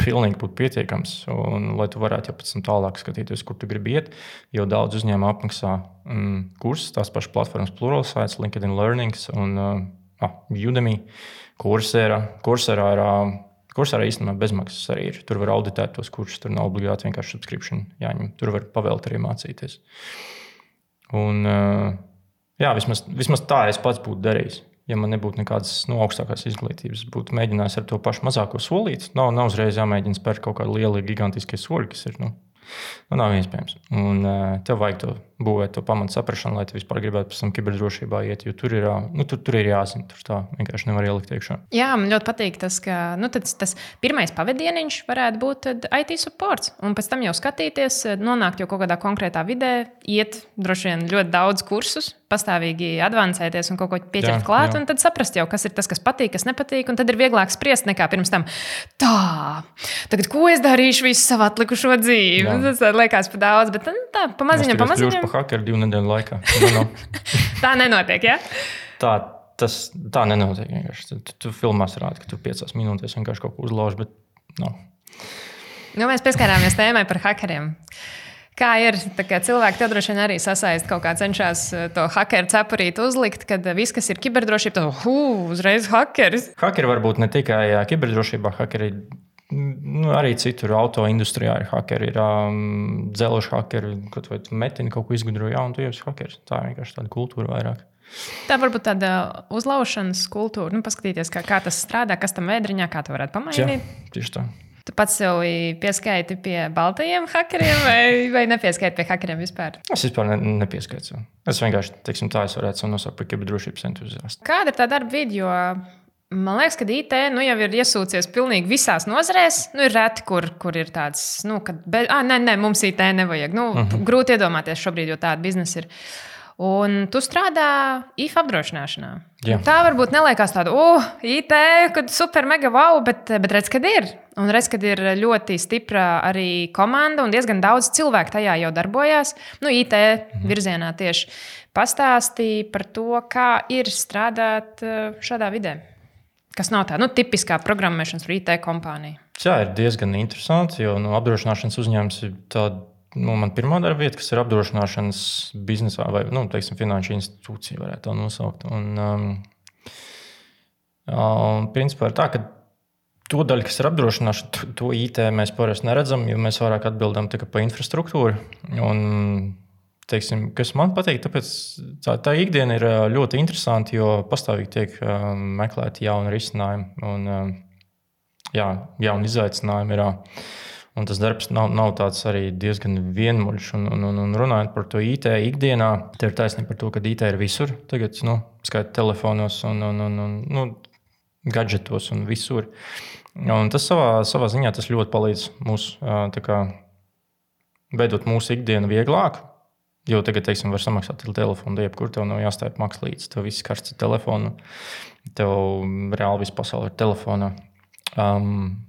Pilnīgi būtu pietiekams, un, lai tu varētu jau pēc tam tālāk skatīties, kur tu gribi iet. Jo daudz uzņēmumu apmaksā mm, kursus, tās pašas platformas, Pluralsites, LinkedIn Learnings un uh, ah, Udemy, Coursera. Coursera ir, Coursera īstenībā bezmaksas arī ir. Tur var auditēt tos kursus, tur nav obligāti vienkārši subscription jāņem. Tur var pavēlt arī mācīties. Un, jā, vismaz, vismaz tā es pats būtu darījis. Ja man nebūtu nekādas nu, augstākās izglītības, būtu mēģinājis ar to pašu mazāko solīt. Nav, nav uzreiz jāmēģina spērt kaut kādu lielu, gigantisku soļu, kas ir nu, nu, nav iespējams. Un uh, tev vajag to būvēt, to pamatu saprāšanu, lai tu vispār gribētu pēc tam kiberdrošībā iet. Jo tur ir, nu, tur, tur ir jāzina, tur tā vienkārši nevar ielikt iekšā. Jā, man ļoti patīk tas, ka nu, tas, tas pirmais pavadieniņš varētu būt IT supports. Un pēc tam jau skatīties, nonākt jau kaut kādā konkrētā vidē, iet droši vien ļoti daudz kursus, pastāvīgi advancēties un kaut ko pieķert jā, klāt, jā. un tad saprast jau, kas ir tas, kas patīk, kas nepatīk. Un tad ir vieglāk spriest nekā pirms tam. Tā, tagad ko es darīšu visu savu atlikušo dzīvi? Jā. Tas liekas pa daudz, bet nu, tā, pamaziņam, pamaziņam hackeri divu nedēļu laikā. Nu, nu. *laughs* tā nenotiek. Ja? Tā, tas tā nenotiek. Tu, tu, tu filmās rādi, ka tur piecās minūtēs vienkārši kaut ko uzlauž. Bet, no. nu, mēs pieskārāmies tēmai par hackeriem. Kā ir? Cilvēki te droši vien arī sasaist kaut kā cenšas eh, to hakeru cepurīti uzlikt, kad viss, kas ir kiberdrošība, tad uh, uzreiz hakeris. Hakeri varbūt ne tikai kiberdrošībā, hakeri Nu, arī citur, auto industrijā ir hakeri, ir um, dzelzceļa hakeri, kaut vai metini kaut ko izgudroja, ja, un tu jau esi hakeris. Tā ir vienkārši tāda kultūra vairāk. Tā varbūt tāda uzlaušanas kultūra, nu, paskatīties, kā, kā tas strādā, kas tam vēdriņā, kā to varētu pamainīt. Jā, tieši tā. Tu pats sev pieskaiti pie baltajiem hackeriem vai, vai nepieskaiti pie hackeriem vispār? Es vispār ne, nepieskaitu. Es vienkārši, teiksim, tā es varētu nosaukt par kiberdrošības entuziastu. Kāda ir tā darba vidi? Man liekas, ka IT nu, jau ir iesūcies pilnīgi visās nozarēs. Nu, ir reti, kur, kur ir tāds, nu, ka, be, ah, nē, nē, mums IT nevajag. Nu, uh mhm. -huh. Grūti iedomāties šobrīd, jo tāda biznesa ir. Un tu strādā IF apdrošināšanā. Jā. Tā varbūt neliekas tāda, oh, IT, kad super mega wow, bet, bet redz, kad ir. Un redz, kad ir ļoti stipra arī komanda un diezgan daudz cilvēku tajā jau darbojās. Nu, IT mhm. virzienā tieši pastāstīja par to, kā ir strādāt šādā vidē kas nav tā nu, tipiskā programmēšanas vai IT kompānija. Jā, ir diezgan interesanti, jo nu, apdrošināšanas uzņēmums ir tāda. Nu, man pirmā darba vieta, kas ir apdrošināšanas biznesā vai nu, teiksim, finanšu institūcija, varētu tā nosaukt. Un, um, um, principā ir tā, ka to daļu, kas ir apdrošināšana, to, to IT mēs parasti neredzam, jo mēs vairāk atbildam par infrastruktūru. Un teiksim, kas man patīk, tāpēc tā, tā ikdiena ir ļoti interesanta, jo pastāvīgi tiek um, meklēti jauni risinājumi un um, jā, jauni izaicinājumi. Ir, un tas darbs nav, nav tāds arī diezgan vienmuļš. Un, un, un, un runājot par to IT ikdienā, te ir taisnība par to, ka IT ir visur. Tagad, nu, skaitā telefonos un, un, un, un nu, gadgetos un visur. Un tas savā, savā ziņā tas ļoti palīdz mums veidot mūsu ikdienu vieglāk, Jo tagad, teiksim, var samaksāt ar telefonu, jebkur tev nav jāstāj maksas līdzi. Tev viss karsts ar telefonu, tev reāli viss pasaule ir telefonā. Um,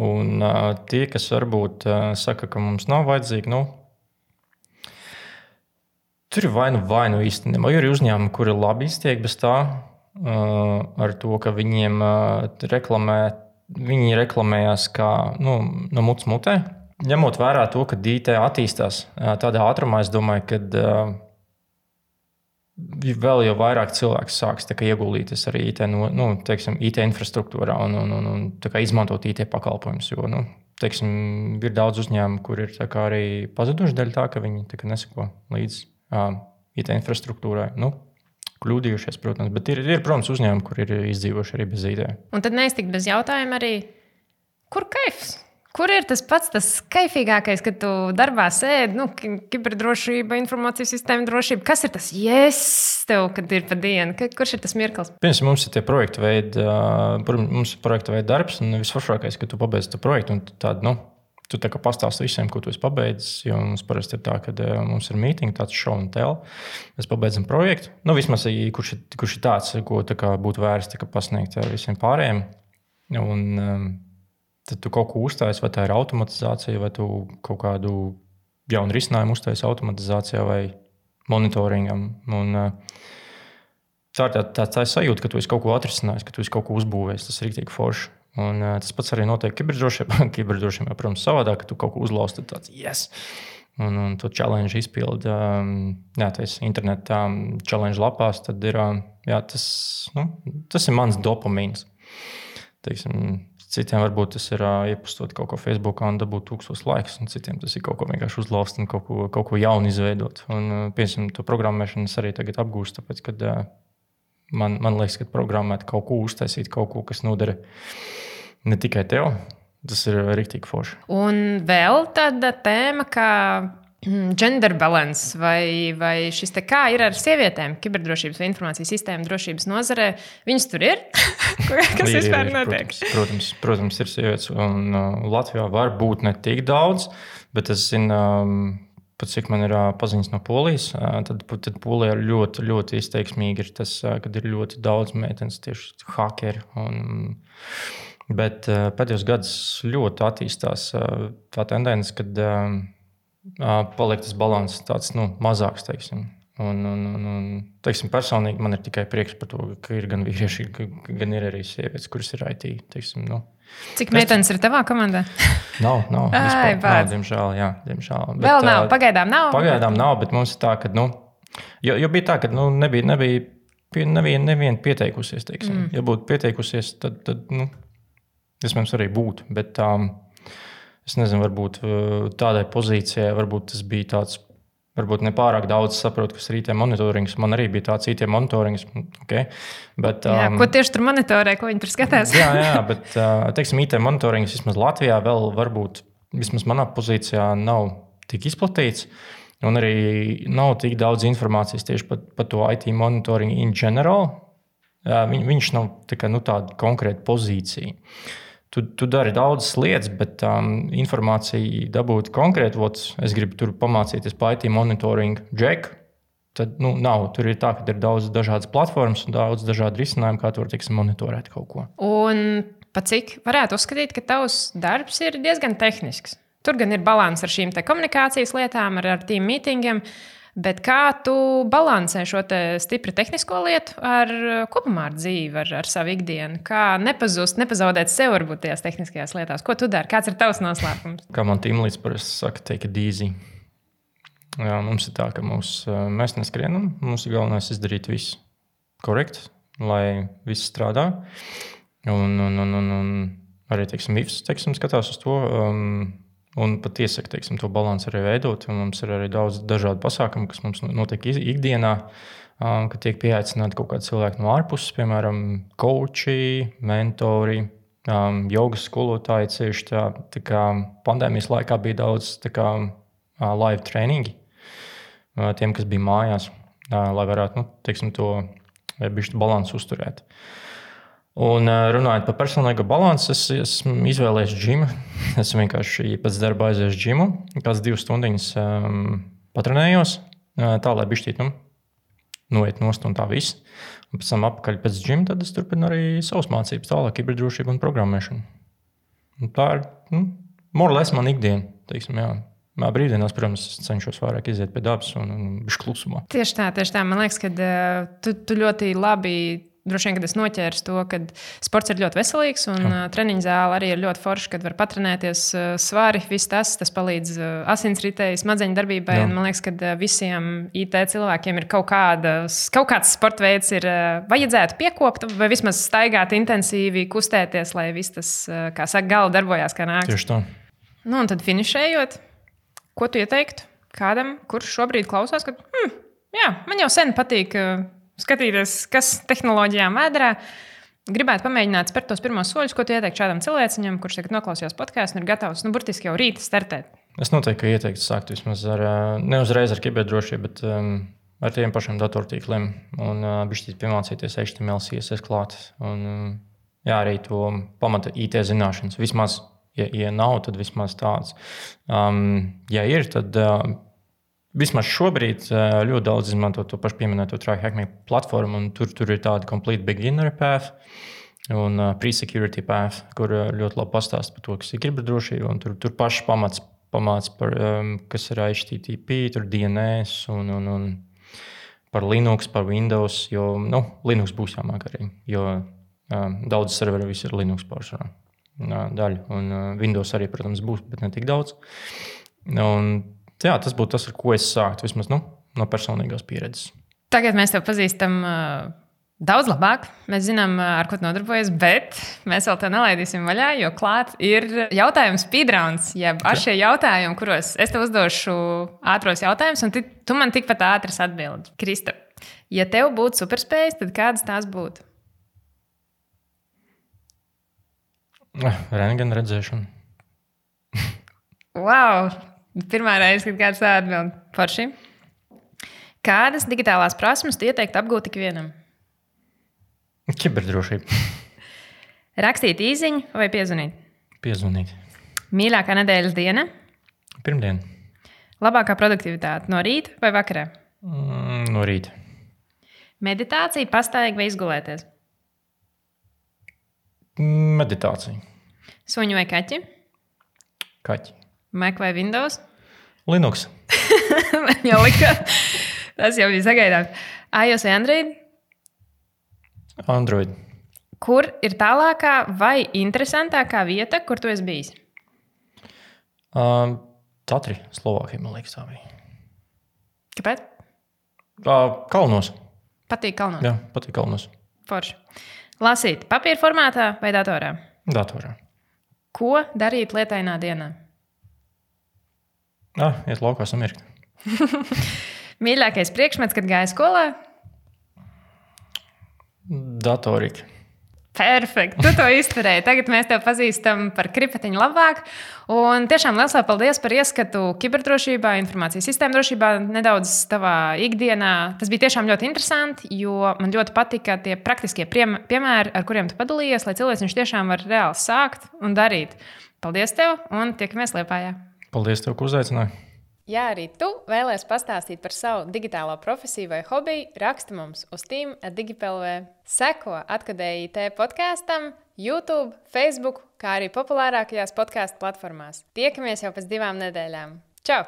un uh, tie, kas varbūt uh, saka, ka mums nav vajadzīgi, nu, tur ir vai nu, vai nu īstenībā, jo ir uzņēmumi, kuri labi iztiek bez tā, uh, ar to, ka viņiem uh, reklamē, viņi reklamējās kā nu, no mutes mutē ņemot vērā to, ka IT attīstās tādā ātrumā, es domāju, ka vēl jau vairāk cilvēku sāks ieguldīties arī IT, no, nu, teiksim, IT infrastruktūrā un, un, un, un izmantot IT pakalpojumus. Jo nu, teiksim, ir daudz uzņēmumu, kur ir arī pazuduši dēļ tā, ka viņi tā neseko līdzi uh, IT infrastruktūrai. Nu, Kļūdījušies, protams, bet ir, ir protams, uzņēmumi, kur ir izdzīvojuši arī bez IT. Un tad neiztikt bez jautājuma arī, kur kaifs? Kur ir tas pats, tas kaifīgākais, kad tu darbā sēdi, nu, kiberdrošība, informācijas sistēma drošība? Kas ir tas yes, tev, kad ir pa dienu? Kurš ir tas mirklis? Pirms mums ir tie projekta veidi, mums ir projekta veida darbs, un visforšākais, ka tu pabeidz to projektu un tādu, nu, Tu tā kā pastāsti visiem, ko tu esi pabeidzis. Jo mums parasti ir tā, ka mums ir mītīņa, tāds show and tell. Mēs pabeidzam projektu. Nu, vismaz, kurš kurš ir tāds, ko tā būtu vērts pasniegt visiem pārējiem. Un, um, tad tu kaut ko uzstājies, vai tā ir automatizācija, vai tu kaut kādu jaunu risinājumu uzstājies automatizācijā vai monitoringam. Un, uh, tā ir tā, tā, tā sajūta, ka tu esi kaut ko atrisinājis, ka tu esi kaut ko uzbūvējis. Tas ir rīktīgi forši. Un, uh, tas pats arī notiek kiberdrošībā. *laughs* kiberdrošībā, protams, savādāk, ka tu kaut ko uzlauzi, tad tāds yes! Un, un to challenge izpildi. Um, jā, tas ir internetā, challenge lapās. Tad ir, um, jā, tas, nu, tas ir mans dopamīns. Teiksim, Citiem varbūt tas ir uh, iepostot kaut ko Facebookā un dabūt tūkstošus laikus, un citiem tas ir kaut ko vienkārši uzlauzt un kaut ko, kaut ko jaunu izveidot. Un, uh, piemēram, to programmēšanu es arī tagad apgūstu, tāpēc, ka uh, man, man liekas, ka programmēt kaut ko, uztaisīt kaut ko, kas noder ne tikai tev. Tas ir rīktīgi forši. Un vēl tāda tēma, kā gender balance vai, vai šis te kā ir ar sievietēm, kiberdrošības vai informācijas sistēmu drošības nozarē. Viņas tur ir? *laughs* Kas ir, vispār notiek? Protams, protams, protams, ir sievietes. Un uh, Latvijā var būt ne tik daudz, bet es zinu, um, pat cik man ir uh, paziņas no Polijas, uh, tad, tad Polijā ļoti, ļoti izteiksmīgi ir tas, uh, kad ir ļoti daudz meitenes tieši hakeri. Un, bet uh, pēdējos gados ļoti attīstās uh, tā tendence, kad uh, paliek tas līdzsvars tāds nu, mazāks. Teiksim. Un, un, un, un teiksim, personīgi man ir tikai prieks par to, ka ir gan vīrieši, gan ir arī sievietes, kuras ir IT. Teiksim, nu. Cik meitenes ir tavā komandā? *laughs* Nav, nav. Ai, nav diemžēl, jā, diemžēl. Bet, Vēl nav, pagaidām nav. Pagaidām nav, bet mums ir tā, ka. Nu, jo, jo bija tā, ka nu, nebija, nebija neviena, neviena pieteikusies. Teiksim. Mm. Ja būtu pieteikusies, tad, tad nu, iespējams arī būtu. Bet um, es nezinu, varbūt uh, tādai pozīcijai varbūt tas bija tāds. Varbūt ne pārāk daudz saprotu, kas ir IT monitorings. Man arī bija tāds IT monitorings. Okay. Bet, Jā, um, ko tieši tur monitorē, ko viņi tur skatās? jā, jā, bet uh, teiksim, IT monitorings vismaz Latvijā vēl varbūt, vismaz manā pozīcijā, nav tik izplatīts. Un arī nav tik daudz informācijas tieši par, par to IT monitoringu in general. Jā, viņ, viņš nav tā kā, nu, tāda konkrēta pozīcija. Tu, tu dari daudzas lietas, bet um, informāciju dabūt konkrēti, vot, es gribu tur pamācīties IT monitoringu, Jack. Tad nu, nav. Tur ir tā, ka ir daudz dažādas platformas un daudz dažādu risinājumu, kā tur tiksim, monitorēt kaut ko. Un pa cik varētu uzskatīt, ka tavs darbs ir diezgan tehnisks. Tur gan ir līdzsvars ar šīm komunikācijas lietām, ar, ar tīm mītingiem. Bet kā tu balansē šo te stipri tehnisko lietu ar uh, kopumā ar dzīvi, ar, ar savu ikdienu? Kā nepazust, nepazaudēt sev varbūt tajās tehniskajās lietās? Ko tu dari? Kāds ir tavs noslēpums? Kā man tīmlīdz parasti saka, take it easy. Jā, mums ir tā, ka mūs, mēs neskrienam. Mums ir galvenais izdarīt visu korekti, lai viss strādā. Un, un, un, un, un arī teiksim, IFS teiksim, skatās uz to. Um, un pat iesaka teiksim, to balanci arī veidot. Mums ir arī daudz dažādu pasākumu, kas mums notiek ikdienā. Um, kad tiek pieaicināti kaut kādi cilvēki no ārpuses, piemēram, koči, mentori, um, jogas skolotāji. Cieši tā, tā kā pandēmijas laikā bija daudz kā, uh, live trainingi uh, tiem, kas bija mājās, uh, lai varētu nu, teiksim, to bišķi balansu uzturēt. Un runājot par personīgo balansu, es esmu izvēlējies džimu. *laughs* Es vienkārši pēc darba aiziešu džimu, kādas divas stundas um, patrenējos, tā lai bišķīt nu, noiet nost un tā viss. Un pēc tam apakaļ pēc džima, tad es turpinu arī savas mācības, tālāk kiberdrošību un programmēšanu. Un tā ir nu, morāls man ikdiena. Teiksim, jā. Jā, brīvdienās, protams, cenšos vairāk iziet pie dabas un, un būt klusumā. Tieši tā, tieši tā. Man liekas, ka uh, tu, tu ļoti labi. Droši vien, kad es ķēru to, ka sports ir ļoti veselīgs un uh, treniņa zāle arī ir ļoti forša, kad var patrenēties uh, svari. Viss tas, tas palīdz uh, asinsritei, smadzeņu darbībai. Un Man liekas, ka uh, visiem IT cilvēkiem ir kaut, kādas, kaut kāds sporta veids, ir uh, vajadzētu piekopt vai vismaz staigāt intensīvi, kustēties, lai viss tas, uh, kā saka, gala darbojās kā nāks. Tieši tā. Nu, un tad finišējot, ko tu ieteiktu kādam, kurš šobrīd klausās, ka hm, jā, man jau sen patīk uh, skatīties, kas tehnoloģijām vēdrā. Gribētu pamēģināt spērt tos pirmos soļus, ko tu ieteiktu šādam cilvēcim, kurš tagad noklausījās podkāstu un ir gatavs, nu, burtiski jau rīt startēt. Es noteikti ieteiktu sākt vismaz ar, ā, ne uzreiz ar kiberdrošību, bet um, ar tiem pašiem datortīkliem un uh, bišķīt piemācīties HTML, CSS klāt. Un, um, jā, arī to pamata IT zināšanas. Vismaz, ja, ja nav, tad vismaz tāds. Um, ja ir, tad uh, vismaz šobrīd uh, ļoti daudz izmanto to pašu pieminēto TriHackMe platformu, un tur, tur ir tāda complete beginner path. Un uh, pre-security path, kur uh, ļoti labi pastāsta par to, kas ir kiberdrošība. un Tur, tur paši pamats pamāca par, um, kas ir HTTP, tur DNS un, un, un par Linux, par Windows. Jo nu, Linux būs jāmāk arī, jo um, daudz serveri viss ir Linux pārsvarā daļa. Un uh, Windows arī, protams, būs, bet ne tik daudz. Un, jā, tas būtu tas, ar ko es sāktu, vismaz nu, no personīgās pieredzes. Tagad mēs tevi pazīstam uh, daudz labāk. Mēs zinām, uh, ar ko tu nodarbojies, bet mēs vēl te nelaidīsim vaļā, jo klāt ir jautājums speedruns, jeb šie jautājumi, kuros es tev uzdošu ātros jautājumus, un ti, tu man tikpat ātras atbildi. Krista, ja tev būtu superspējas, tad kādas tās būtu? Rengena redzēšana. Wow! Pirmā reize, kad kāds atbild par šim. Kādas digitālās prasmes tu ieteiktu apgūt ikvienam? Kiberdrošība. Rakstīt īsiņu vai piezvanīt? Piezvanīt. Mīļākā nedēļas diena, Pirmdien, labākā produktivitāte no rīta vai vakarā? mm, no rīta. Meditācija, pastaigā vai izgulēties? Meditācija. Suņu vai kaķi, Kaķi. Mac vai Windows? Linux. *laughs* Man jau lika, Tas jau bija sagaidāms. iOS vai Android? Android. Kur ir tālākā vai interesantākā vieta, kur tu esi bijis? Uh, Tatri, Slovākija, man liekas, tā bija. Kāpēc? Uh, kalnos. Patīk kalnos. Jā, patīk kalnos. Forši. Lasīt papīra formātā vai datorā? Datorā. Ko darīt lietainā dienā? Jā, iet laukā samirkt. *laughs* Mīļākais priekšmets, kad gāja skolā? Datorika. Perfekti. Tu to izturēji. Tagad mēs tevi pazīstam par kripatiņu labāk. Un tiešām liels paldies par ieskatu kiberdrošībā, informācijas sistēmu drošībā, nedaudz tavā ikdienā. Tas bija tiešām ļoti interesanti, jo man ļoti patika tie praktiskie piemēri, ar kuriem tu padalījies, lai cilvēks tiešām var reāli sākt un darīt. Paldies tev un tiekamies Liepājā! Paldies, tev, ka uzaicināji! Ja arī tu vēlēsies pastāstīt par savu digitālo profesiju vai hobiju, raksti mums uz Team Digipelvē. Seko atkadēji IT podkāstam, YouTube, Facebook, kā arī populārākajās podkāstu platformās. Tiekamies jau pēc divām nedēļām. Čau!